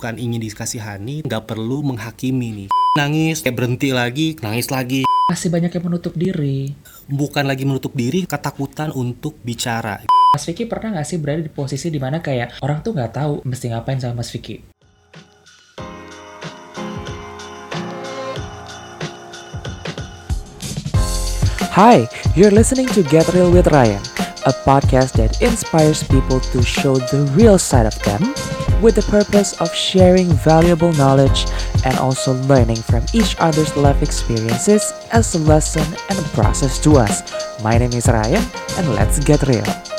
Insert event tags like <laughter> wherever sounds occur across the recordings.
bukan ingin dikasihani, nggak perlu menghakimi nih. Nangis, kayak berhenti lagi, nangis lagi. Masih banyak yang menutup diri. Bukan lagi menutup diri, ketakutan untuk bicara. Mas Vicky pernah nggak sih berada di posisi di mana kayak orang tuh nggak tahu mesti ngapain sama Mas Vicky? Hi, you're listening to Get Real with Ryan, a podcast that inspires people to show the real side of them with the purpose of sharing valuable knowledge and also learning from each other's life experiences as a lesson and a process to us. My name is Ryan, and let's get real.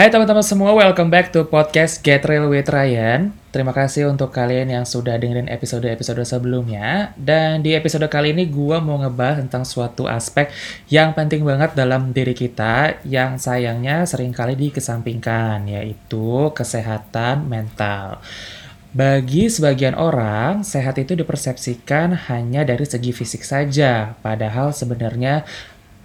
Hai teman-teman semua, welcome back to podcast Get Real with Ryan. Terima kasih untuk kalian yang sudah dengerin episode-episode sebelumnya. Dan di episode kali ini gue mau ngebahas tentang suatu aspek yang penting banget dalam diri kita yang sayangnya sering kali dikesampingkan, yaitu kesehatan mental. Bagi sebagian orang, sehat itu dipersepsikan hanya dari segi fisik saja, padahal sebenarnya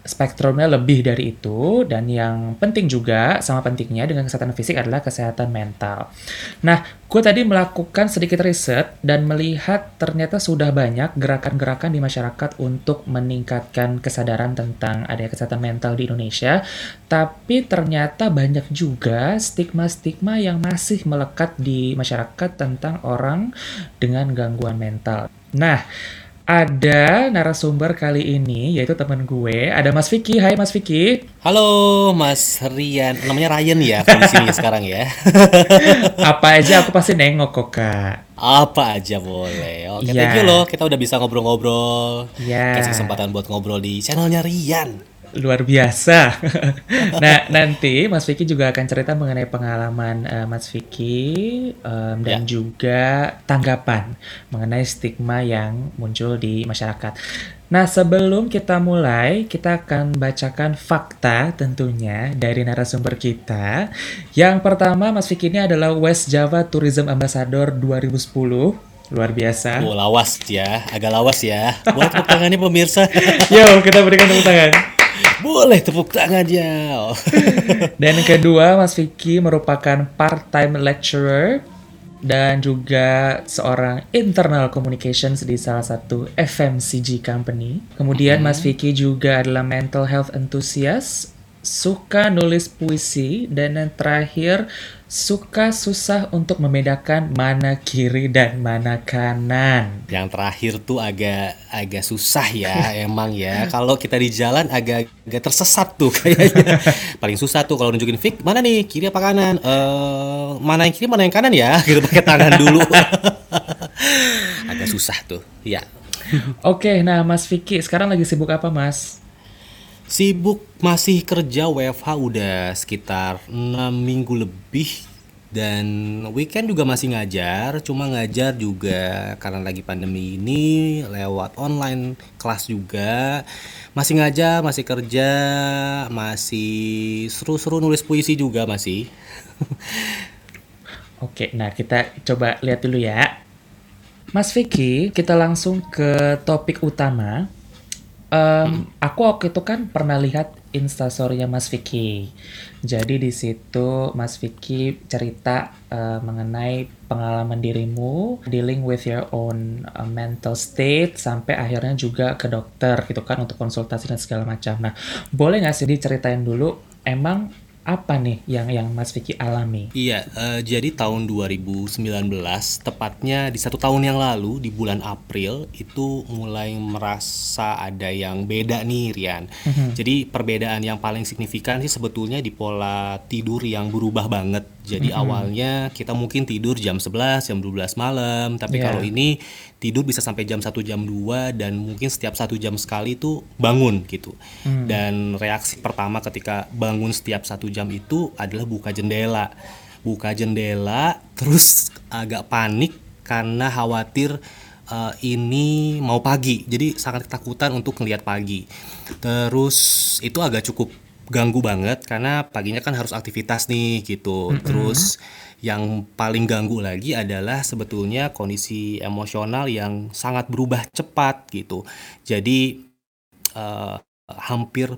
spektrumnya lebih dari itu dan yang penting juga sama pentingnya dengan kesehatan fisik adalah kesehatan mental. Nah, gue tadi melakukan sedikit riset dan melihat ternyata sudah banyak gerakan-gerakan di masyarakat untuk meningkatkan kesadaran tentang adanya kesehatan mental di Indonesia, tapi ternyata banyak juga stigma-stigma yang masih melekat di masyarakat tentang orang dengan gangguan mental. Nah, ada narasumber kali ini yaitu teman gue. Ada Mas Vicky. Hai Mas Vicky. Halo Mas Rian. Namanya Ryan ya di sini <laughs> sekarang ya. Apa aja? Aku pasti nengok kok kak. Apa aja boleh. Oke yeah. thank you loh. Kita udah bisa ngobrol-ngobrol. Yeah. kasih kesempatan buat ngobrol di channelnya Rian luar biasa. <laughs> nah, nanti Mas Vicky juga akan cerita mengenai pengalaman uh, Mas Vicky um, dan ya. juga tanggapan mengenai stigma yang muncul di masyarakat. Nah, sebelum kita mulai, kita akan bacakan fakta tentunya dari narasumber kita. Yang pertama, Mas Vicky ini adalah West Java Tourism Ambassador 2010 luar biasa. Oh, lawas ya, agak lawas ya. Buat tepuk tangan nih pemirsa. <laughs> Yo, kita berikan tepuk tangan. Boleh tepuk tangannya. <laughs> dan kedua, Mas Vicky merupakan part-time lecturer dan juga seorang internal communications di salah satu FMCG company. Kemudian Mas mm-hmm. Vicky juga adalah mental health enthusiast, suka nulis puisi, dan yang terakhir suka susah untuk membedakan mana kiri dan mana kanan. Yang terakhir tuh agak agak susah ya <laughs> emang ya. Kalau kita di jalan agak agak tersesat tuh kayaknya. <laughs> Paling susah tuh kalau nunjukin fik mana nih kiri apa kanan? Uh, mana yang kiri mana yang kanan ya? <laughs> Gitu pakai tangan dulu. agak susah tuh. Ya. Oke, nah Mas Vicky sekarang lagi sibuk apa Mas? Sibuk masih kerja WFH udah sekitar 6 minggu lebih dan weekend juga masih ngajar, cuma ngajar juga karena lagi pandemi ini lewat online kelas juga. Masih ngajar, masih kerja, masih seru-seru nulis puisi juga masih. <laughs> Oke, nah kita coba lihat dulu ya. Mas Vicky, kita langsung ke topik utama Um, aku waktu itu kan pernah lihat instastorynya Mas Vicky. Jadi di situ Mas Vicky cerita uh, mengenai pengalaman dirimu dealing with your own uh, mental state sampai akhirnya juga ke dokter gitu kan untuk konsultasi dan segala macam. Nah, boleh nggak sih diceritain dulu emang apa nih yang yang Mas Vicky alami? Iya, uh, jadi tahun 2019 tepatnya di satu tahun yang lalu di bulan April itu mulai merasa ada yang beda nih Rian. Mm-hmm. Jadi perbedaan yang paling signifikan sih sebetulnya di pola tidur yang berubah banget. Jadi mm-hmm. awalnya kita mungkin tidur jam 11, jam 12 malam, tapi yeah. kalau ini tidur bisa sampai jam 1 jam 2 dan mungkin setiap satu jam sekali itu bangun gitu. Hmm. Dan reaksi pertama ketika bangun setiap satu jam itu adalah buka jendela. Buka jendela terus agak panik karena khawatir uh, ini mau pagi. Jadi sangat ketakutan untuk melihat pagi. Terus itu agak cukup ganggu banget karena paginya kan harus aktivitas nih gitu. Mm -hmm. Terus yang paling ganggu lagi adalah sebetulnya kondisi emosional yang sangat berubah cepat gitu. Jadi uh, hampir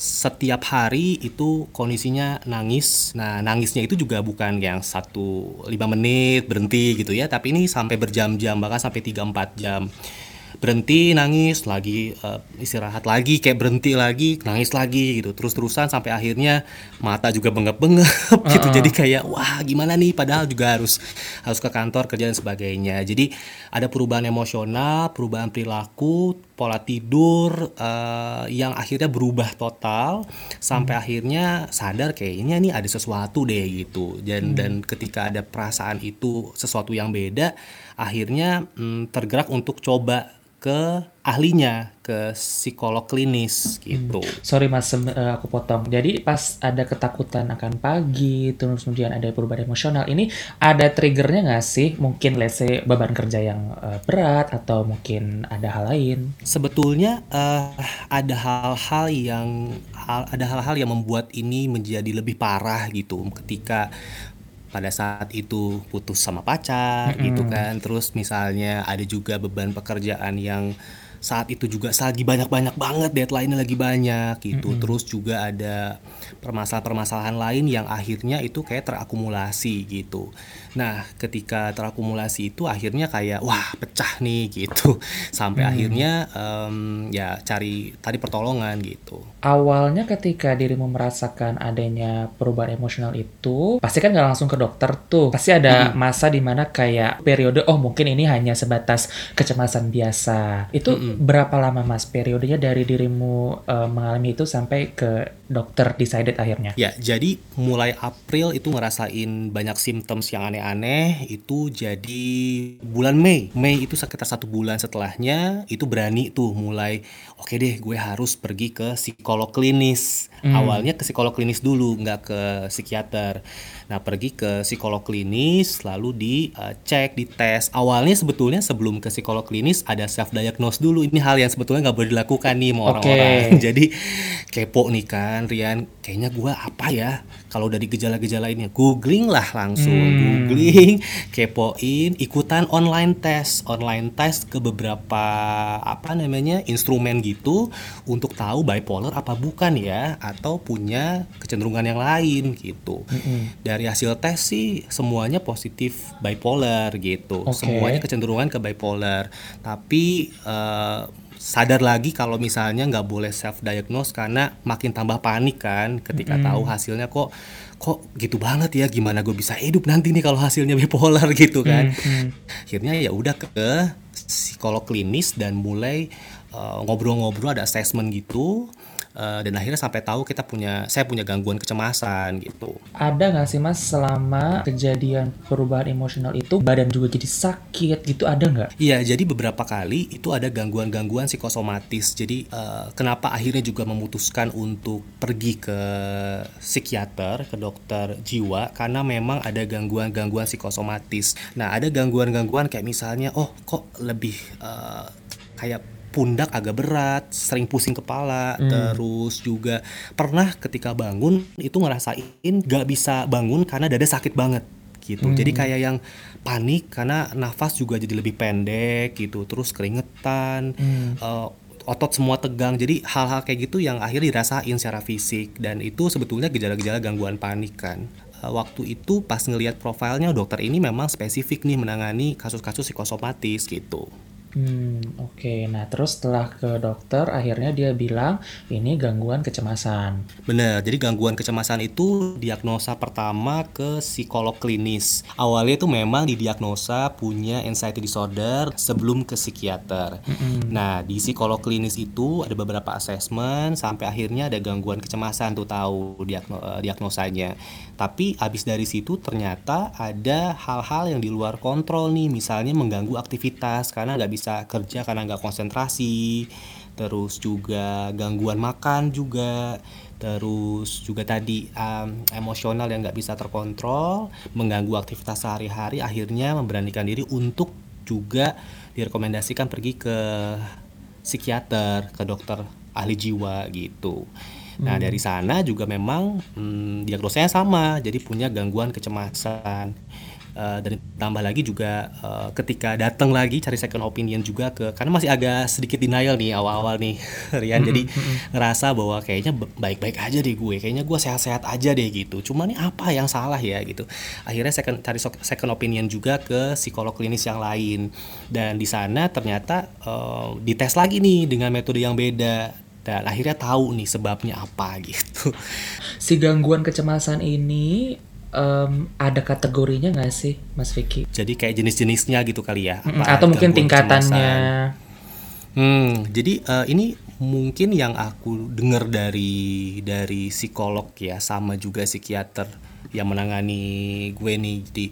setiap hari itu kondisinya nangis. Nah, nangisnya itu juga bukan yang satu lima menit berhenti gitu ya, tapi ini sampai berjam-jam bahkan sampai 3-4 jam berhenti nangis lagi uh, istirahat lagi kayak berhenti lagi nangis lagi gitu terus terusan sampai akhirnya mata juga bengep bengep uh -uh. gitu jadi kayak wah gimana nih padahal juga harus harus ke kantor kerja dan sebagainya jadi ada perubahan emosional perubahan perilaku pola tidur uh, yang akhirnya berubah total sampai hmm. akhirnya sadar kayaknya nih ada sesuatu deh gitu dan hmm. dan ketika ada perasaan itu sesuatu yang beda akhirnya hmm, tergerak untuk coba ke ahlinya ke psikolog klinis gitu. Hmm. Sorry mas, uh, aku potong. Jadi pas ada ketakutan akan pagi, terus kemudian ada perubahan emosional, ini ada triggernya nggak sih? Mungkin let's say beban kerja yang uh, berat atau mungkin ada hal lain? Sebetulnya uh, ada hal-hal yang hal, ada hal-hal yang membuat ini menjadi lebih parah gitu ketika pada saat itu putus sama pacar mm -hmm. gitu kan terus misalnya ada juga beban pekerjaan yang saat itu juga lagi banyak-banyak banget deadline-nya lagi banyak gitu. Mm -hmm. Terus juga ada permasalahan-permasalahan lain yang akhirnya itu kayak terakumulasi gitu. Nah, ketika terakumulasi itu akhirnya kayak wah pecah nih gitu. <laughs> Sampai hmm. akhirnya um, ya cari tadi pertolongan gitu. Awalnya ketika dirimu merasakan adanya perubahan emosional itu, pasti kan nggak langsung ke dokter tuh. Pasti ada hmm. masa di mana kayak periode oh mungkin ini hanya sebatas kecemasan biasa. Itu hmm berapa lama mas periodenya dari dirimu uh, mengalami itu sampai ke dokter decided akhirnya? Ya, jadi mulai April itu ngerasain banyak symptoms yang aneh-aneh itu jadi bulan Mei. Mei itu sekitar satu bulan setelahnya itu berani tuh mulai oke okay deh gue harus pergi ke psikolog klinis. Hmm. Awalnya ke psikolog klinis dulu, nggak ke psikiater. Nah, pergi ke psikolog klinis, lalu dicek, uh, dites. Awalnya sebetulnya sebelum ke psikolog klinis ada self diagnose dulu. Ini hal yang sebetulnya nggak boleh dilakukan nih sama orang-orang. Okay. <laughs> Jadi kepo nih kan, Rian. Kayaknya gue apa ya? Kalau dari gejala-gejala ini, googling lah langsung, hmm. googling, kepoin, ikutan online test, online test ke beberapa apa namanya instrumen gitu untuk tahu bipolar apa bukan ya, atau punya kecenderungan yang lain gitu. Hmm. Dari hasil tes sih semuanya positif bipolar gitu. Okay. Semuanya kecenderungan ke bipolar. Tapi uh, sadar lagi kalau misalnya nggak boleh self diagnose karena makin tambah panik kan ketika mm. tahu hasilnya kok kok gitu banget ya gimana gue bisa hidup nanti nih kalau hasilnya bipolar <laughs> gitu kan. Mm. Akhirnya ya udah ke psikolog klinis dan mulai ngobrol-ngobrol uh, ada assessment gitu uh, dan akhirnya sampai tahu kita punya saya punya gangguan kecemasan gitu. Ada nggak sih mas selama kejadian perubahan emosional itu badan juga jadi sakit gitu ada nggak? Iya jadi beberapa kali itu ada gangguan-gangguan psikosomatis. Jadi uh, kenapa akhirnya juga memutuskan untuk pergi ke psikiater ke dokter jiwa karena memang ada gangguan-gangguan psikosomatis. Nah ada gangguan-gangguan kayak misalnya oh kok lebih uh, kayak pundak agak berat, sering pusing kepala, hmm. terus juga pernah ketika bangun itu ngerasain gak bisa bangun karena dada sakit banget gitu. Hmm. Jadi kayak yang panik karena nafas juga jadi lebih pendek gitu, terus keringetan, hmm. uh, otot semua tegang. Jadi hal-hal kayak gitu yang akhirnya dirasain secara fisik dan itu sebetulnya gejala-gejala gangguan panik kan eh, waktu itu pas ngelihat profilnya dokter ini memang spesifik nih menangani kasus-kasus psikosomatis gitu. Hmm, oke. Okay. Nah, terus setelah ke dokter, akhirnya dia bilang ini gangguan kecemasan. Benar. Jadi gangguan kecemasan itu diagnosa pertama ke psikolog klinis. Awalnya itu memang didiagnosa punya anxiety disorder sebelum ke psikiater. Mm-hmm. Nah, di psikolog klinis itu ada beberapa assessment sampai akhirnya ada gangguan kecemasan tuh tahu diagno- eh, diagnosanya. Tapi habis dari situ ternyata ada hal-hal yang di luar kontrol nih, misalnya mengganggu aktivitas karena nggak bisa bisa kerja karena nggak konsentrasi. Terus juga gangguan makan juga. Terus juga tadi um, emosional yang nggak bisa terkontrol mengganggu aktivitas sehari-hari akhirnya memberanikan diri untuk juga direkomendasikan pergi ke psikiater ke dokter ahli jiwa gitu. Nah hmm. dari sana juga memang hmm, diagnosanya sama jadi punya gangguan kecemasan Uh, dan tambah lagi juga uh, ketika datang lagi cari second opinion juga ke karena masih agak sedikit denial nih awal-awal nih <laughs> Rian. Jadi ngerasa bahwa kayaknya baik-baik aja deh gue kayaknya gue sehat-sehat aja deh gitu. Cuma nih apa yang salah ya gitu. Akhirnya second cari second opinion juga ke psikolog klinis yang lain. Dan di sana ternyata uh, dites lagi nih dengan metode yang beda. Dan akhirnya tahu nih sebabnya apa <laughs> gitu. Si gangguan kecemasan ini um, ada kategorinya nggak sih, Mas Vicky? Jadi kayak jenis-jenisnya gitu kali ya? Apa Atau mungkin tingkatannya? Hmm, jadi uh, ini mungkin yang aku dengar dari dari psikolog ya, sama juga psikiater yang menangani gue nih. Jadi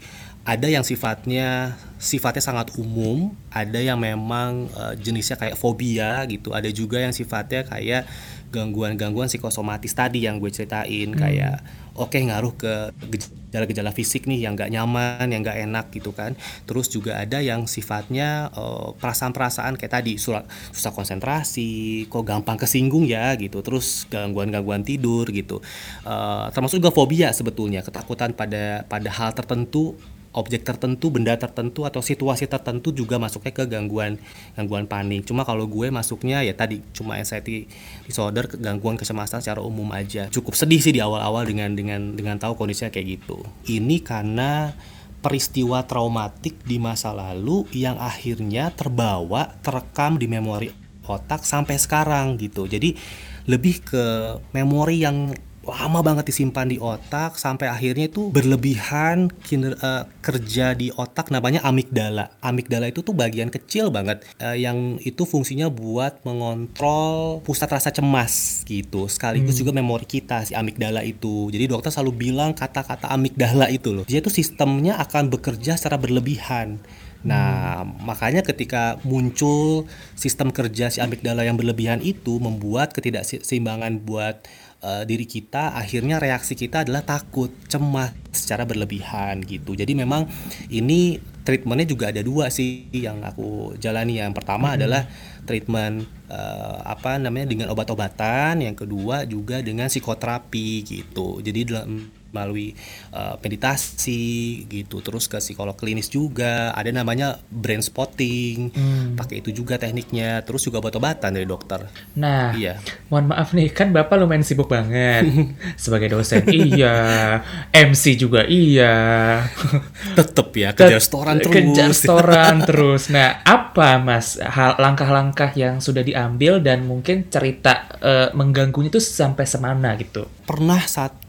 ada yang sifatnya sifatnya sangat umum, ada yang memang uh, jenisnya kayak fobia gitu, ada juga yang sifatnya kayak gangguan-gangguan psikosomatis tadi yang gue ceritain hmm. kayak oke okay, ngaruh ke gejala-gejala fisik nih yang gak nyaman, yang gak enak gitu kan. Terus juga ada yang sifatnya perasaan perasaan-perasaan kayak tadi susah, susah konsentrasi, kok gampang kesinggung ya gitu. Terus gangguan-gangguan tidur gitu. Uh, termasuk juga fobia sebetulnya, ketakutan pada pada hal tertentu objek tertentu, benda tertentu atau situasi tertentu juga masuknya ke gangguan gangguan panik. Cuma kalau gue masuknya ya tadi cuma anxiety disorder, gangguan kecemasan secara umum aja. Cukup sedih sih di awal-awal dengan dengan dengan tahu kondisinya kayak gitu. Ini karena peristiwa traumatik di masa lalu yang akhirnya terbawa, terekam di memori otak sampai sekarang gitu. Jadi lebih ke memori yang lama banget disimpan di otak sampai akhirnya itu berlebihan kinder, uh, kerja di otak namanya amigdala. Amigdala itu tuh bagian kecil banget uh, yang itu fungsinya buat mengontrol pusat rasa cemas gitu. Sekaligus hmm. juga memori kita si amigdala itu. Jadi dokter selalu bilang kata-kata amigdala itu loh. Dia tuh sistemnya akan bekerja secara berlebihan. Nah, hmm. makanya ketika muncul sistem kerja si amigdala yang berlebihan itu membuat ketidakseimbangan buat uh, diri kita akhirnya reaksi kita adalah takut cemas secara berlebihan gitu. Jadi memang ini treatmentnya juga ada dua sih yang aku jalani. Yang pertama hmm. adalah treatment uh, apa namanya dengan obat-obatan. Yang kedua juga dengan psikoterapi gitu. Jadi dalam melalui uh, meditasi gitu terus ke psikolog klinis juga. Ada namanya brain spotting. Hmm. pakai itu juga tekniknya terus juga obat-obatan dari dokter. Nah iya. mohon maaf nih kan bapak lumayan sibuk banget <laughs> sebagai dosen. Iya. MC juga iya. Tetep ya kerja restoran terus kerja restoran <laughs> terus. Nah apa mas hal langkah-langkah yang sudah diambil dan mungkin cerita uh, mengganggunya itu sampai semana gitu? Pernah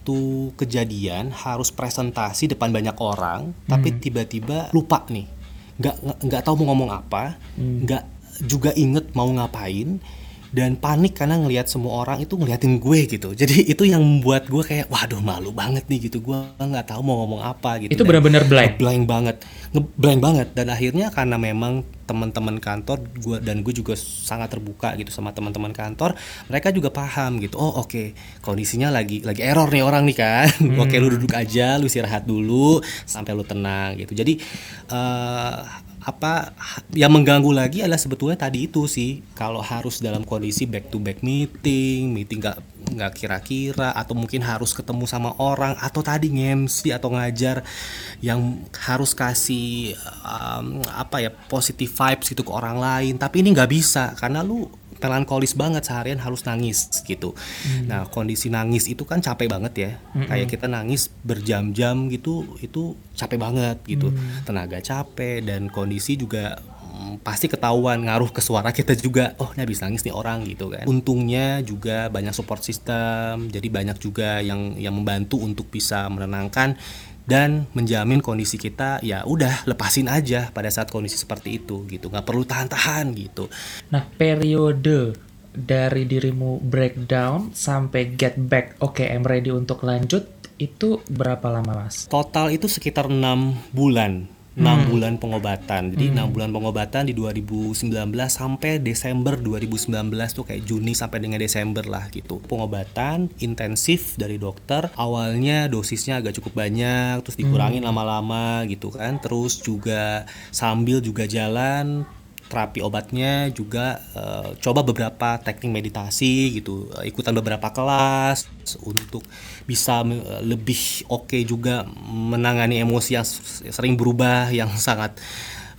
satu kejadian harus presentasi depan banyak orang hmm. tapi tiba-tiba lupa nih nggak nggak tahu mau ngomong apa hmm. nggak hmm. juga inget mau ngapain dan panik karena ngelihat semua orang itu ngeliatin gue gitu. Jadi <laughs> itu yang membuat gue kayak waduh malu banget nih gitu. Gue nggak tahu mau ngomong apa gitu. Itu benar-benar blank? blank banget. Blank banget. Dan akhirnya karena memang teman-teman kantor gue dan gue juga sangat terbuka gitu sama teman-teman kantor mereka juga paham gitu. Oh oke okay, kondisinya lagi lagi error nih orang nih kan. <laughs> Hmm. oke okay, lu duduk aja lu istirahat dulu sampai lu tenang gitu. Jadi uh, apa yang mengganggu lagi adalah sebetulnya tadi itu sih. Kalau harus dalam kondisi back to back meeting meeting nggak nggak kira-kira atau mungkin harus ketemu sama orang atau tadi ngemsi atau ngajar yang harus kasih um, apa ya positive vibes gitu ke orang lain. Tapi ini nggak bisa karena lu melankolis banget seharian harus nangis gitu. Hmm. Nah kondisi nangis itu kan capek banget ya. Hmm. Kayak kita nangis berjam-jam gitu itu capek banget gitu. Hmm. Tenaga capek dan kondisi juga hmm, pasti ketahuan ngaruh ke suara kita juga oh ini habis nangis nih orang gitu kan untungnya juga banyak support system jadi banyak juga yang yang membantu untuk bisa menenangkan dan menjamin kondisi kita ya udah lepasin aja pada saat kondisi seperti itu gitu. Nggak perlu tahan-tahan gitu. Nah periode dari dirimu breakdown sampai get back oke okay, I'm ready untuk lanjut itu berapa lama mas? Total itu sekitar enam bulan 6 hmm. bulan pengobatan. Jadi hmm. 6 bulan pengobatan di 2019 sampai Desember 2019 tuh kayak Juni sampai dengan Desember lah gitu. Pengobatan intensif dari dokter. Awalnya dosisnya agak cukup banyak, terus dikurangin hmm. lama-lama gitu kan. Terus juga sambil juga jalan terapi obatnya juga uh, coba beberapa teknik meditasi gitu uh, ikutan beberapa kelas untuk bisa uh, lebih oke okay juga menangani emosi yang sering berubah yang sangat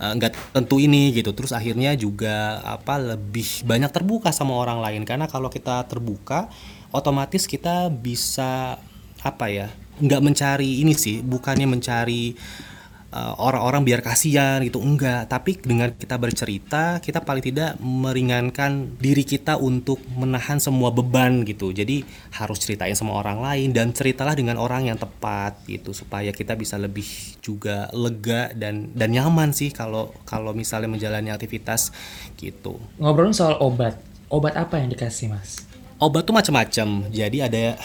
nggak uh, tentu ini gitu. Terus akhirnya juga apa lebih banyak terbuka sama orang lain. Karena kalau kita terbuka otomatis kita bisa apa ya nggak mencari ini sih bukannya mencari eh, orang-orang biar kasihan gitu. Enggak tapi dengan kita bercerita kita paling tidak meringankan diri kita untuk menahan semua beban gitu. Jadi harus ceritain sama orang lain dan ceritalah dengan orang yang tepat gitu supaya kita bisa lebih juga lega dan dan nyaman sih kalau kalau misalnya menjalani aktivitas gitu. Ngobrolin soal obat. Obat apa yang dikasih mas obat tuh macam-macam jadi ada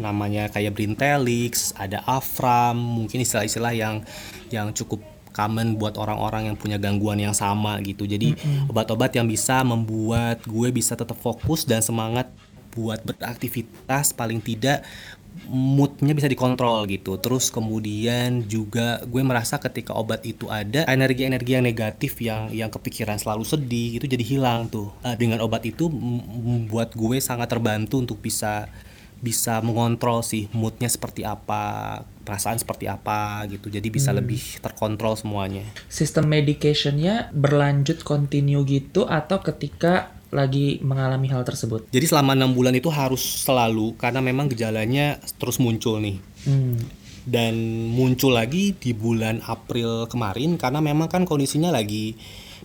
namanya kayak Brintelix, ada Afram, mungkin istilah-istilah yang yang cukup common buat orang-orang yang punya gangguan yang sama gitu. Jadi mm-hmm. obat-obat yang bisa membuat gue bisa tetap fokus dan semangat buat beraktivitas paling tidak moodnya bisa dikontrol gitu. Terus kemudian juga gue merasa ketika obat itu ada energi-energi yang negatif yang yang kepikiran selalu sedih itu jadi hilang tuh. Uh, dengan obat itu membuat gue sangat terbantu untuk bisa bisa mengontrol sih moodnya seperti apa perasaan seperti apa gitu. Jadi bisa hmm. lebih terkontrol semuanya. Sistem medicationnya berlanjut continue gitu atau ketika lagi mengalami hal tersebut jadi selama enam bulan itu harus selalu karena memang gejalanya terus muncul nih hmm. dan muncul lagi di bulan April kemarin karena memang kan kondisinya lagi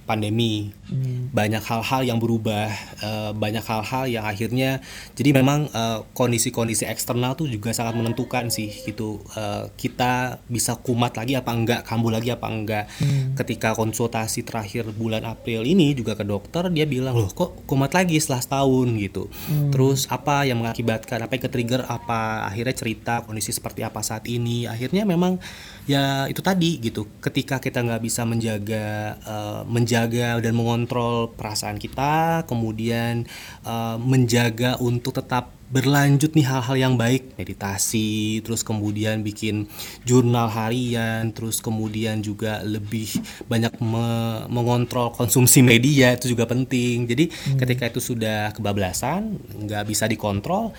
pandemi. Hmm. banyak hal-hal yang berubah uh, banyak hal-hal yang akhirnya jadi memang uh, kondisi-kondisi eksternal tuh juga sangat menentukan sih gitu. Uh, kita bisa kumat lagi apa enggak kambuh lagi apa enggak. Hmm. ketika konsultasi terakhir bulan April ini juga ke dokter dia bilang loh kok kumat lagi setelah setahun? Gitu. Hmm. terus apa yang mengakibatkan apa yang ke trigger apa akhirnya cerita kondisi seperti apa saat ini. Akhirnya memang ya itu tadi gitu. Ketika kita nggak bisa menjaga uh, menjaga dan mengontrol perasaan kita kemudian uh, menjaga untuk tetap berlanjut nih hal-hal yang baik meditasi terus kemudian bikin jurnal harian terus kemudian juga lebih banyak me mengontrol konsumsi media itu juga penting jadi hmm. ketika itu sudah kebablasan nggak bisa dikontrol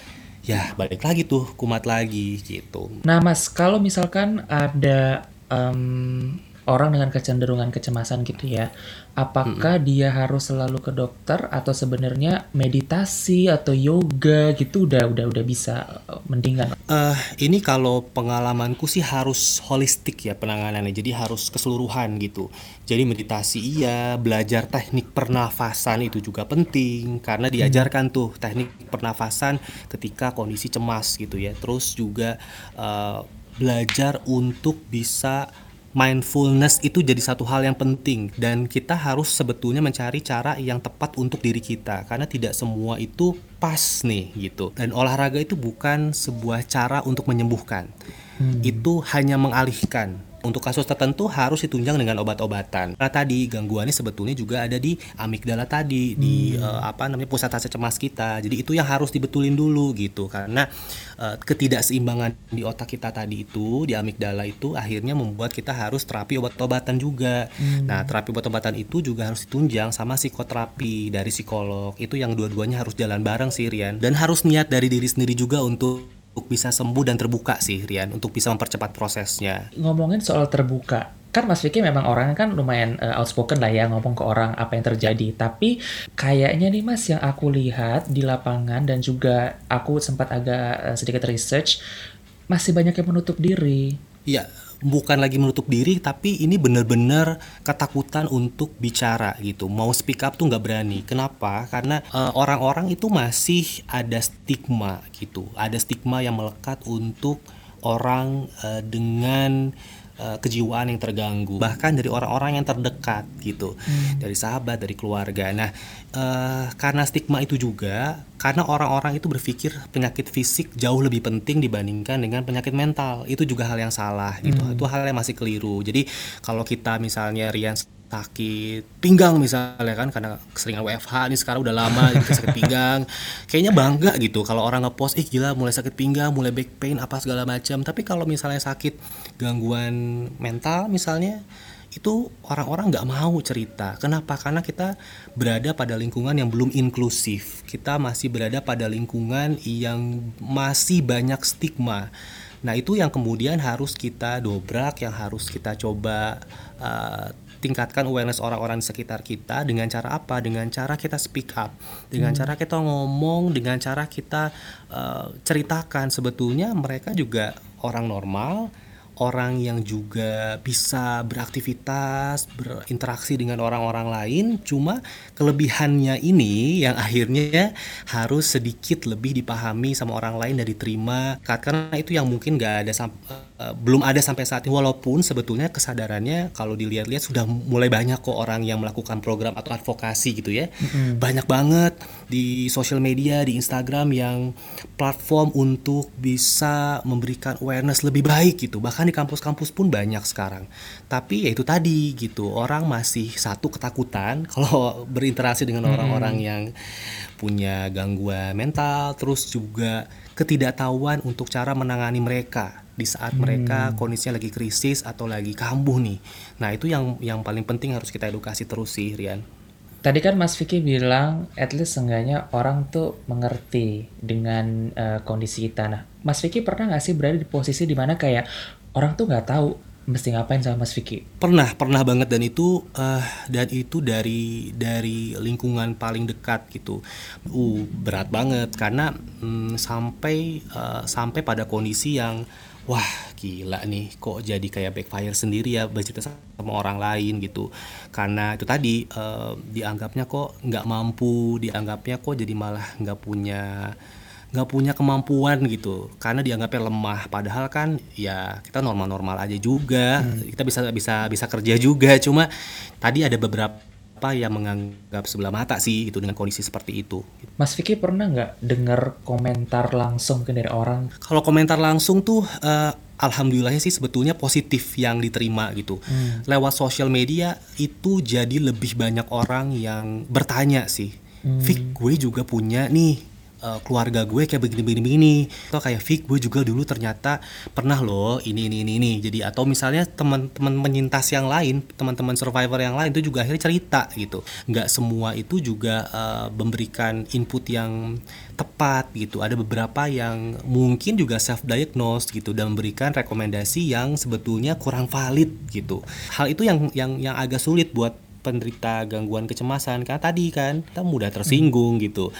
ya balik lagi tuh kumat lagi gitu. Nah mas kalau misalkan ada um, orang dengan kecenderungan kecemasan gitu ya, apakah hmm. dia harus selalu ke dokter atau sebenarnya meditasi atau yoga gitu udah udah udah bisa uh, mendingan? Uh, ini kalau pengalamanku sih harus holistik ya penanganannya, jadi harus keseluruhan gitu. Jadi meditasi iya, belajar teknik pernafasan itu juga penting karena diajarkan tuh teknik pernafasan ketika kondisi cemas gitu ya. Terus juga uh, belajar untuk bisa mindfulness itu jadi satu hal yang penting. Dan kita harus sebetulnya mencari cara yang tepat untuk diri kita. Karena tidak semua itu pas nih gitu. Dan olahraga itu bukan sebuah cara untuk menyembuhkan. Hmm. itu hanya mengalihkan untuk kasus tertentu harus ditunjang dengan obat-obatan. Nah, tadi gangguannya sebetulnya juga ada di amigdala tadi, hmm. di uh, apa namanya pusat rasa cemas kita. Jadi itu yang harus dibetulin dulu gitu karena uh, ketidakseimbangan di otak kita tadi itu di amigdala itu akhirnya membuat kita harus terapi obat-obatan juga. Hmm. Nah, terapi obat-obatan itu juga harus ditunjang sama psikoterapi dari psikolog. Itu yang dua-duanya harus jalan bareng sih Rian dan harus niat dari diri sendiri juga untuk untuk bisa sembuh dan terbuka sih Rian untuk bisa mempercepat prosesnya. Ngomongin soal terbuka, kan Mas Vicky memang orangnya kan lumayan uh, outspoken lah ya ngomong ke orang apa yang terjadi. Tapi kayaknya nih Mas yang aku lihat di lapangan dan juga aku sempat agak uh, sedikit research masih banyak yang menutup diri. Iya, bukan lagi menutup diri tapi ini benar-benar ketakutan untuk bicara gitu. Mau speak up tuh nggak berani. Kenapa? Karena eh, orang-orang uh, itu masih ada stigma gitu. Ada stigma yang melekat untuk orang uh, dengan uh, kejiwaan yang terganggu bahkan dari orang-orang yang terdekat gitu hmm. dari sahabat dari keluarga nah uh, karena stigma itu juga karena orang-orang itu berpikir penyakit fisik jauh lebih penting dibandingkan dengan penyakit mental itu juga hal yang salah gitu hmm. itu hal yang masih keliru jadi kalau kita misalnya Rian sakit pinggang misalnya kan karena keseringan WFH ini sekarang udah lama <laughs> gitu sakit pinggang kayaknya bangga gitu kalau orang ngepost ih gila mulai sakit pinggang mulai back pain apa segala macam tapi kalau misalnya sakit gangguan mental misalnya itu orang-orang nggak mau cerita. Kenapa? Karena kita berada pada lingkungan yang belum inklusif. Kita masih berada pada lingkungan yang masih banyak stigma. Nah itu yang kemudian harus kita dobrak, yang harus kita coba uh, tingkatkan awareness orang-orang di sekitar kita dengan cara apa? Dengan cara kita speak up, dengan hmm. cara kita ngomong, dengan cara kita uh, ceritakan sebetulnya mereka juga orang normal orang yang juga bisa beraktivitas, berinteraksi dengan orang-orang lain, cuma kelebihannya ini yang akhirnya harus sedikit lebih dipahami sama orang lain dan diterima karena itu yang mungkin nggak ada uh, belum ada sampai saat ini walaupun sebetulnya kesadarannya kalau dilihat-lihat sudah mulai banyak kok orang yang melakukan program atau advokasi gitu ya. Mm-hmm. Banyak banget di sosial media, di Instagram yang platform untuk bisa memberikan awareness lebih baik gitu. Bahkan di kampus-kampus pun banyak sekarang. Tapi ya itu tadi gitu, orang masih satu ketakutan <laughs> kalau berinteraksi dengan orang-orang hmm. yang punya gangguan mental, terus juga ketidaktahuan untuk cara menangani mereka di saat hmm. mereka kondisinya lagi krisis atau lagi kambuh nih. Nah, itu yang yang paling penting harus kita edukasi terus sih, Rian. Tadi kan Mas Vicky bilang, at least seenggaknya orang tuh mengerti dengan uh, kondisi kita. Nah, Mas Vicky pernah nggak sih berada di posisi di mana kayak orang tuh nggak tahu mesti ngapain sama Mas Vicky? Pernah, pernah banget dan itu uh, dan itu dari dari lingkungan paling dekat gitu. Uh, berat banget karena um, sampai uh, sampai pada kondisi yang wah gila nih kok jadi kayak backfire sendiri ya bercerita sama orang lain gitu karena itu tadi uh, dianggapnya kok nggak mampu dianggapnya kok jadi malah nggak punya nggak punya kemampuan gitu karena dianggapnya lemah padahal kan ya kita normal-normal aja juga hmm. kita bisa bisa bisa kerja juga cuma tadi ada beberapa yang menganggap sebelah mata sih itu dengan kondisi seperti itu. Mas Vicky pernah nggak dengar komentar langsung ke dari orang? Kalau komentar langsung tuh uh, alhamdulillahnya sih sebetulnya positif yang diterima gitu. Hmm. Lewat sosial media itu jadi lebih banyak orang yang bertanya sih. Hmm. Gue juga punya nih uh, keluarga gue kayak begini-begini begini atau kayak Vic gue juga dulu ternyata pernah loh ini ini ini ini. Jadi atau misalnya teman-teman penyintas yang lain teman-teman survivor yang lain itu juga akhirnya cerita gitu. Nggak semua itu juga uh, memberikan input yang tepat gitu. Ada beberapa yang mungkin juga self diagnose gitu dan memberikan rekomendasi yang sebetulnya kurang valid gitu. Hal itu yang yang yang agak sulit buat penderita gangguan kecemasan. Karena tadi kan kita mudah tersinggung gitu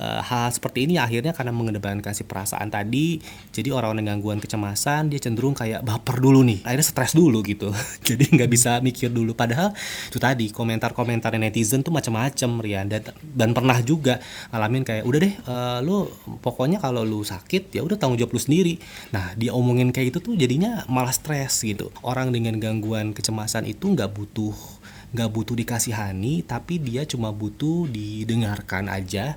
uh, hal seperti ini akhirnya karena mengedepankan si perasaan tadi jadi orang-orang dengan gangguan kecemasan dia cenderung kayak baper dulu nih akhirnya stres dulu gitu. <laughs> Jadi nggak bisa mikir dulu. Padahal itu tadi komentar-komentar netizen tuh macam-macam Rian. Dan dan pernah juga ngalamin kayak udah deh uh, lu pokoknya kalau lu sakit ya udah tanggung jawab lu sendiri. Nah dia omongin kayak itu tuh jadinya malah stres gitu. Orang dengan gangguan kecemasan itu nggak butuh nggak butuh dikasihani tapi dia cuma butuh didengarkan aja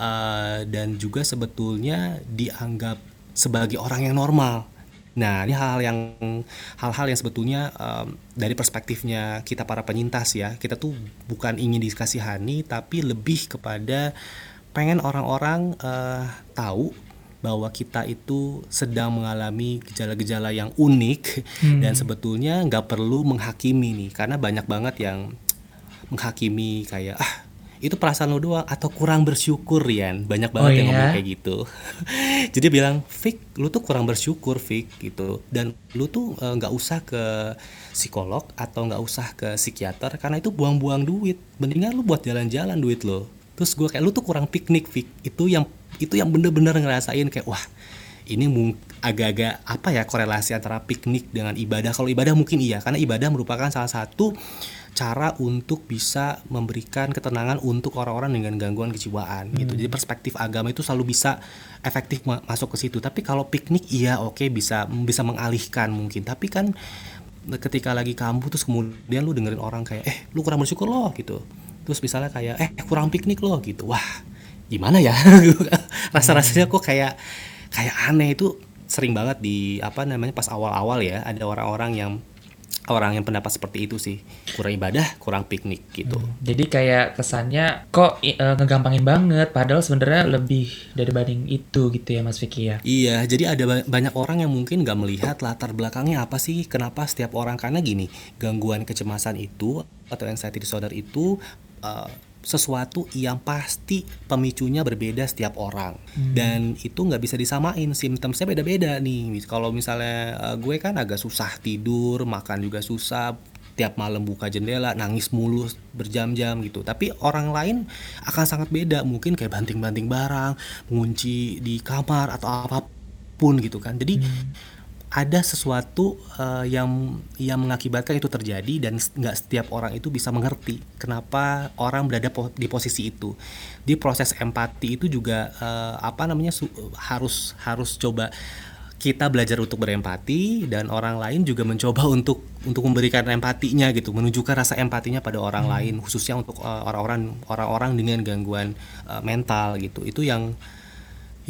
uh, dan juga sebetulnya dianggap sebagai orang yang normal. Nah, ini hal-hal yang hal-hal yang sebetulnya um, dari perspektifnya kita para penyintas ya, kita tuh bukan ingin dikasihani tapi lebih kepada pengen orang-orang uh, tahu bahwa kita itu sedang mengalami gejala-gejala yang unik hmm. dan sebetulnya nggak perlu menghakimi nih karena banyak banget yang menghakimi kayak ah itu perasaan lo doang atau kurang bersyukur Rian. Banyak banget oh, yang iya? ngomong kayak gitu. <laughs> Jadi bilang Fik lu tuh kurang bersyukur Fik gitu. Dan lu tuh eh, nggak uh, usah ke psikolog atau nggak usah ke psikiater karena itu buang-buang duit. Mendingan lu buat jalan-jalan duit lo. Terus gue kayak lu tuh kurang piknik Fik. Itu yang itu yang bener-bener ngerasain kayak wah ini agak-agak apa ya korelasi antara piknik dengan ibadah kalau ibadah mungkin iya karena ibadah merupakan salah satu cara untuk bisa memberikan ketenangan untuk orang-orang dengan gangguan kejiwaan hmm. gitu. Jadi perspektif agama itu selalu bisa efektif ma masuk ke situ. Tapi kalau piknik iya oke okay, bisa bisa mengalihkan mungkin. Tapi kan ketika lagi kambuh terus kemudian lu dengerin orang kayak eh lu kurang bersyukur loh gitu. Terus misalnya kayak eh kurang piknik loh gitu. Wah, gimana ya? <laughs> Rasa-rasanya kok kayak kayak aneh. Itu sering banget di apa namanya pas awal-awal ya ada orang-orang yang orang yang pendapat seperti itu sih. Kurang ibadah kurang piknik gitu. Hmm, Jadi kayak kesannya kok eh, ngegampangin banget, padahal sebenarnya lebih dari banding itu gitu ya Mas Vicky ya. Iya, jadi ada ba- banyak orang yang mungkin nggak melihat latar belakangnya apa sih, kenapa setiap orang karena gini, gangguan kecemasan itu atau anxiety disorder itu uh, sesuatu yang pasti pemicunya berbeda setiap orang. Dan itu nggak bisa disamain, simptomnya beda-beda nih. Kalau misalnya uh, gue kan agak susah tidur, makan juga susah, tiap malam buka jendela nangis mulu berjam-jam gitu. Tapi orang lain akan sangat beda. Mungkin kayak banting-banting barang mengunci di kamar atau apa pun gitu kan. Jadi ada sesuatu eh, yang yang mengakibatkan itu terjadi dan nggak setiap orang itu bisa mengerti kenapa orang berada po- di posisi itu. Di proses empati itu juga eh, apa namanya harus harus coba kita belajar untuk berempati dan orang lain juga mencoba <laughs> untuk untuk memberikan empatinya gitu menunjukkan rasa empatinya pada orang lain khususnya untuk eh, orang-orang orang-orang dengan gangguan eh, mental gitu. Itu yang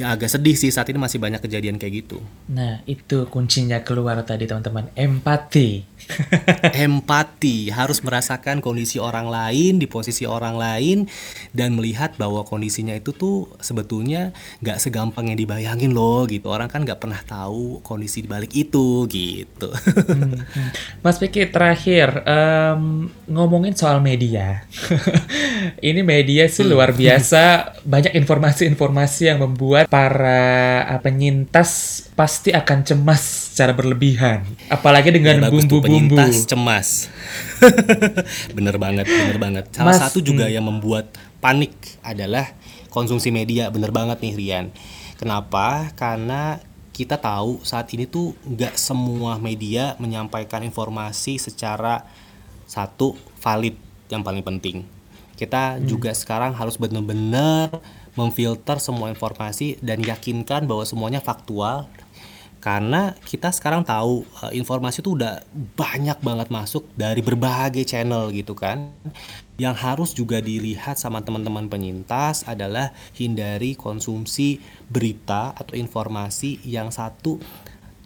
yang agak sedih sih saat ini masih banyak kejadian kayak gitu Nah, itu kuncinya keluar tadi teman-teman, empati. <laughs> empati harus merasakan kondisi orang lain di posisi orang lain dan melihat bahwa kondisinya itu tuh sebetulnya nggak segampang yang dibayangin loh gitu orang kan nggak pernah tahu kondisi di balik itu gitu Hmm, hmm. Mas Vicky terakhir em, ngomongin soal media. <laughs> Ini media sih luar biasa, <laughs> banyak informasi-informasi yang membuat para ah, penyintas pasti akan cemas secara berlebihan. Apalagi dengan Ya, tuh, bumbu-bumbu. penyintas cemas. <laughs> Bener banget bener banget. Salah Mas, satu juga yang membuat panik adalah konsumsi media. Bener banget nih Rian. Kenapa? Karena kita tahu saat ini tuh nggak semua media menyampaikan informasi secara satu valid yang paling penting kita juga sekarang harus benar-benar memfilter semua informasi dan yakinkan bahwa semuanya faktual. Karena kita sekarang tahu eh, informasi itu udah banyak banget masuk dari berbagai channel gitu kan. Yang harus juga dilihat sama teman-teman penyintas adalah hindari konsumsi berita atau informasi yang satu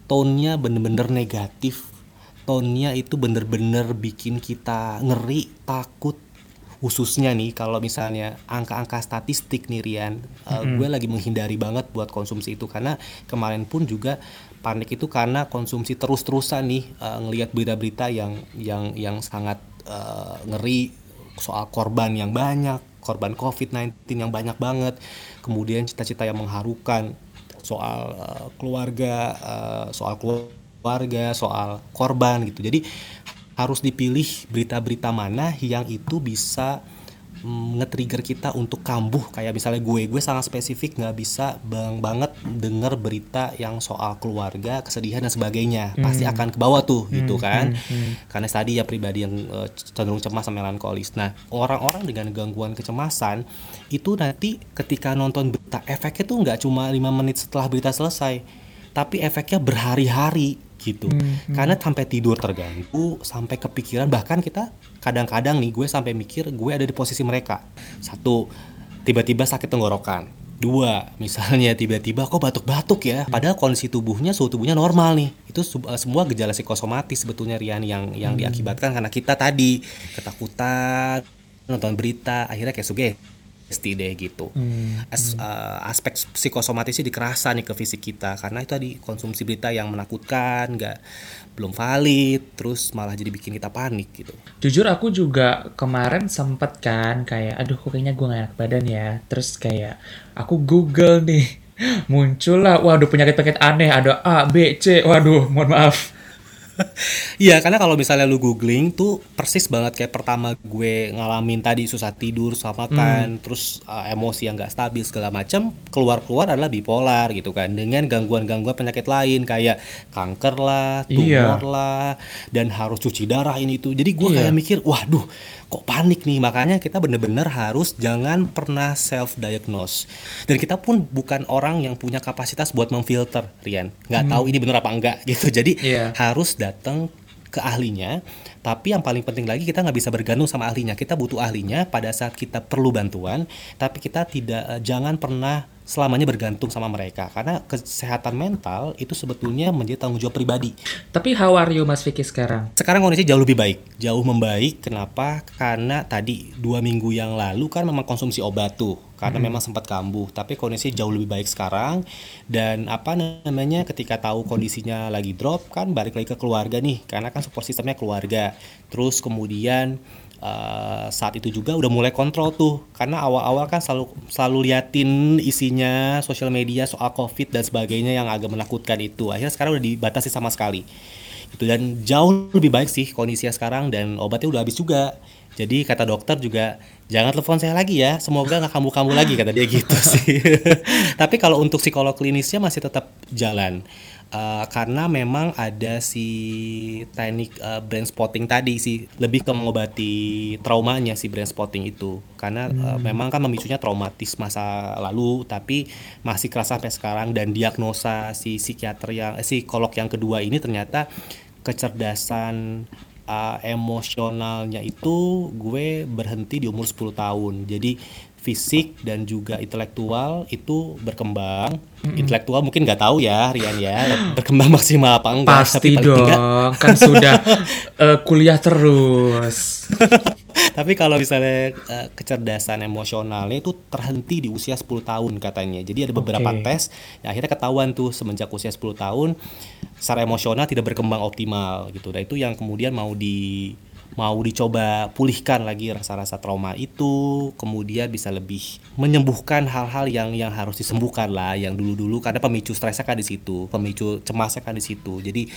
tone-nya bener-bener negatif. Tone-nya itu bener-bener bikin kita ngeri takut khususnya nih kalau misalnya angka-angka statistik nih Rian, uh, gue lagi menghindari banget buat konsumsi itu karena kemarin pun juga panik itu karena konsumsi terus-terusan nih uh, ngelihat berita-berita yang yang yang sangat uh, ngeri soal korban yang banyak, korban COVID-19 yang banyak banget, kemudian cita-cita yang mengharukan soal uh, keluarga, uh, soal keluarga, soal korban gitu. Jadi harus dipilih berita-berita mana yang itu bisa mm, nge-trigger kita untuk kambuh. Kayak misalnya gue gue sangat spesifik nggak bisa bang banget denger berita yang soal keluarga kesedihan dan sebagainya. Pasti akan ke bawah tuh gitu kan? karena tadi ya pribadi yang eh, cenderung cemas sama melankolis. Nah orang-orang dengan gangguan kecemasan itu nanti ketika nonton berita efeknya tuh nggak cuma lima menit setelah berita selesai tapi efeknya berhari-hari gitu. Karena sampai tidur terganggu sampai kepikiran bahkan kita kadang-kadang nih gue sampai mikir gue ada di posisi mereka. Satu tiba-tiba sakit tenggorokan. Dua misalnya tiba-tiba kok batuk-batuk ya padahal kondisi tubuhnya suhu tubuhnya normal nih. Itu eh, semua gejala psikosomatis sebetulnya Rian yang yang diakibatkan karena kita tadi ketakutan nonton berita akhirnya kayak deh gitu As- eh, aspek psikosomatisnya dikerasa nih ke fisik kita karena itu tadi konsumsi berita yang menakutkan nggak belum valid terus malah jadi bikin kita panik gitu Jujur aku juga kemarin sempet kan kayak aduh kok kayaknya gue gak enak badan ya. Terus kayak aku Google nih. <laughs> Muncul lah, waduh penyakit-penyakit aneh ada A, B, C. Waduh, mohon maaf. <laughs> Iya, karena kalau misalnya lu googling tuh persis banget kayak pertama gue ngalamin tadi susah tidur, susah makan, terus uh, emosi yang gak stabil segala macam, keluar-keluar adalah bipolar gitu kan, dengan gangguan-gangguan penyakit lain kayak kanker lah, Iya. tumor lah, dan harus cuci darah ini itu. Jadi gue Iya. kayak mikir, waduh, kok panik nih. Makanya kita bener-bener harus jangan pernah self diagnose. Dan kita pun bukan orang yang punya kapasitas buat memfilter, Rian. Nggak tahu ini bener apa enggak gitu. Jadi Iya. harus datang ke ahlinya tapi yang paling penting lagi kita nggak bisa bergantung sama ahlinya kita butuh ahlinya pada saat kita perlu bantuan tapi kita tidak eh, jangan pernah selamanya bergantung sama mereka karena kesehatan mental itu sebetulnya menjadi tanggung jawab pribadi. Tapi how are you Mas Vicky sekarang? Sekarang kondisi jauh lebih baik, jauh membaik. Kenapa? Karena tadi dua minggu yang lalu kan memang konsumsi obat tuh, karena hmm. memang sempat kambuh. Tapi kondisi jauh lebih baik sekarang. Dan apa namanya? Ketika tahu kondisinya lagi drop, kan balik lagi ke keluarga nih, karena kan support sistemnya keluarga. Terus kemudian uh, saat itu juga udah mulai kontrol tuh. Karena awal-awal kan selalu selalu liatin isinya sosial media soal covid dan sebagainya yang agak menakutkan itu. Akhirnya sekarang udah dibatasi sama sekali. Itu dan jauh lebih baik sih kondisinya sekarang dan obatnya udah habis juga jadi kata dokter juga jangan telepon saya lagi ya semoga nggak kambuh-kambuh lagi kata dia gitu sih. <laughs> Tapi kalau untuk psikolog klinisnya masih tetap jalan. Uh, karena memang ada si teknik uh, brain spotting tadi sih lebih ke mengobati traumanya si brain spotting itu. Karena hmm. uh, memang kan memicunya traumatis masa lalu tapi masih kerasa sampai sekarang. Dan diagnosa si psikiater yang eh, si psikolog yang kedua ini ternyata kecerdasan uh, emosionalnya itu gue berhenti di umur 10 tahun jadi fisik dan juga intelektual itu berkembang. Mm-hmm. Intelektual mungkin nggak tahu ya Rian ya berkembang maksimal apa enggak. Pasti tapi dong, enggak. kan sudah uh, <laughs> kuliah terus. <laughs> tapi kalau misalnya uh, kecerdasan emosionalnya itu terhenti di usia 10 tahun katanya. Jadi ada beberapa okay. tes yang akhirnya ketahuan tuh semenjak usia 10 tahun secara emosional tidak berkembang optimal gitu. Dan itu yang kemudian mau di mau dicoba pulihkan lagi rasa-rasa trauma itu kemudian bisa lebih menyembuhkan hal-hal yang yang harus disembuhkan lah yang dulu-dulu karena pemicu stresnya kan di situ pemicu cemasnya kan di situ jadi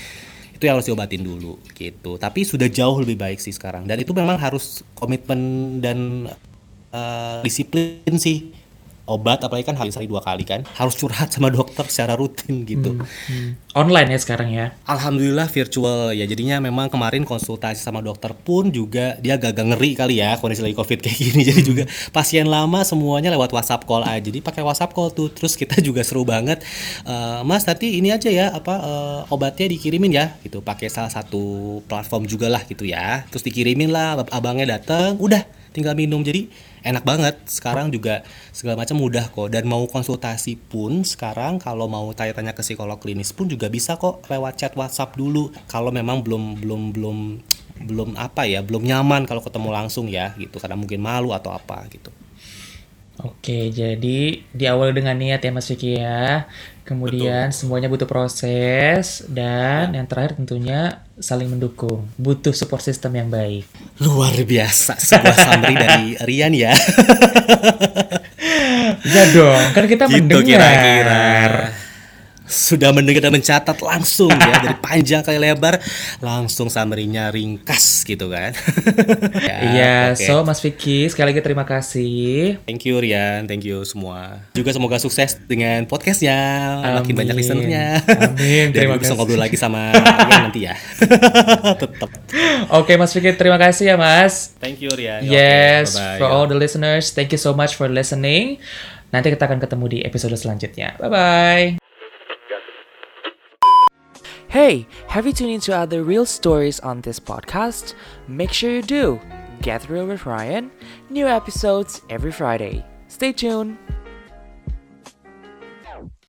itu yang harus diobatin dulu gitu. Tapi sudah jauh lebih baik sih sekarang. Dan itu memang harus komitmen dan uh, disiplin sih obat apalagi kan hari dua kali kan harus curhat sama dokter secara rutin gitu. Hmm, hmm. online ya sekarang ya? Alhamdulillah virtual ya. Jadinya memang kemarin konsultasi sama dokter pun juga dia agak ngeri kali ya kondisi lagi covid kayak gini. <laughs> Jadi juga pasien lama semuanya lewat WhatsApp call aja. Jadi pakai WhatsApp call tuh terus kita <laughs> juga seru banget. Uh, mas nanti ini aja ya apa uh, obatnya dikirimin ya gitu. Pakai salah satu platform juga lah gitu ya. Terus dikirimin lah abangnya datang udah tinggal minum. Jadi enak banget sekarang juga segala macam mudah kok dan mau konsultasi pun sekarang kalau mau tanya-tanya ke psikolog klinis pun juga bisa kok lewat chat WhatsApp dulu kalau memang belum belum belum belum apa ya belum nyaman kalau ketemu langsung ya gitu karena mungkin malu atau apa gitu Oke, jadi diawali dengan niat ya Mas Vicky ya. Kemudian Betul. semuanya butuh proses dan ya. yang terakhir tentunya saling mendukung. Butuh support system yang baik. Luar biasa sebuah summary <laughs> dari Rian ya. ya dong, kan kita gitu mendengar. Kira-kira sudah mendengar dan mencatat langsung ya dari panjang kali lebar langsung summary-nya ringkas gitu kan. ya, <laughs> iya, okay. so Mas Vicky sekali lagi terima kasih. Thank you Rian, thank you semua. Juga semoga sukses dengan podcastnya, makin banyak listenernya. Amin. <laughs> terima kasih. bisa ngobrol lagi sama <laughs> Rian nanti ya. Tetap. Oke okay, Mas Vicky terima kasih ya Mas. Thank you Rian. Yes, okay, for all the listeners, thank you so much for listening. Nanti kita akan ketemu di episode selanjutnya. Bye bye. Hey, have you tuned into other real stories on this podcast? Make sure you do. Get Real with Ryan. New episodes every Friday. Stay tuned.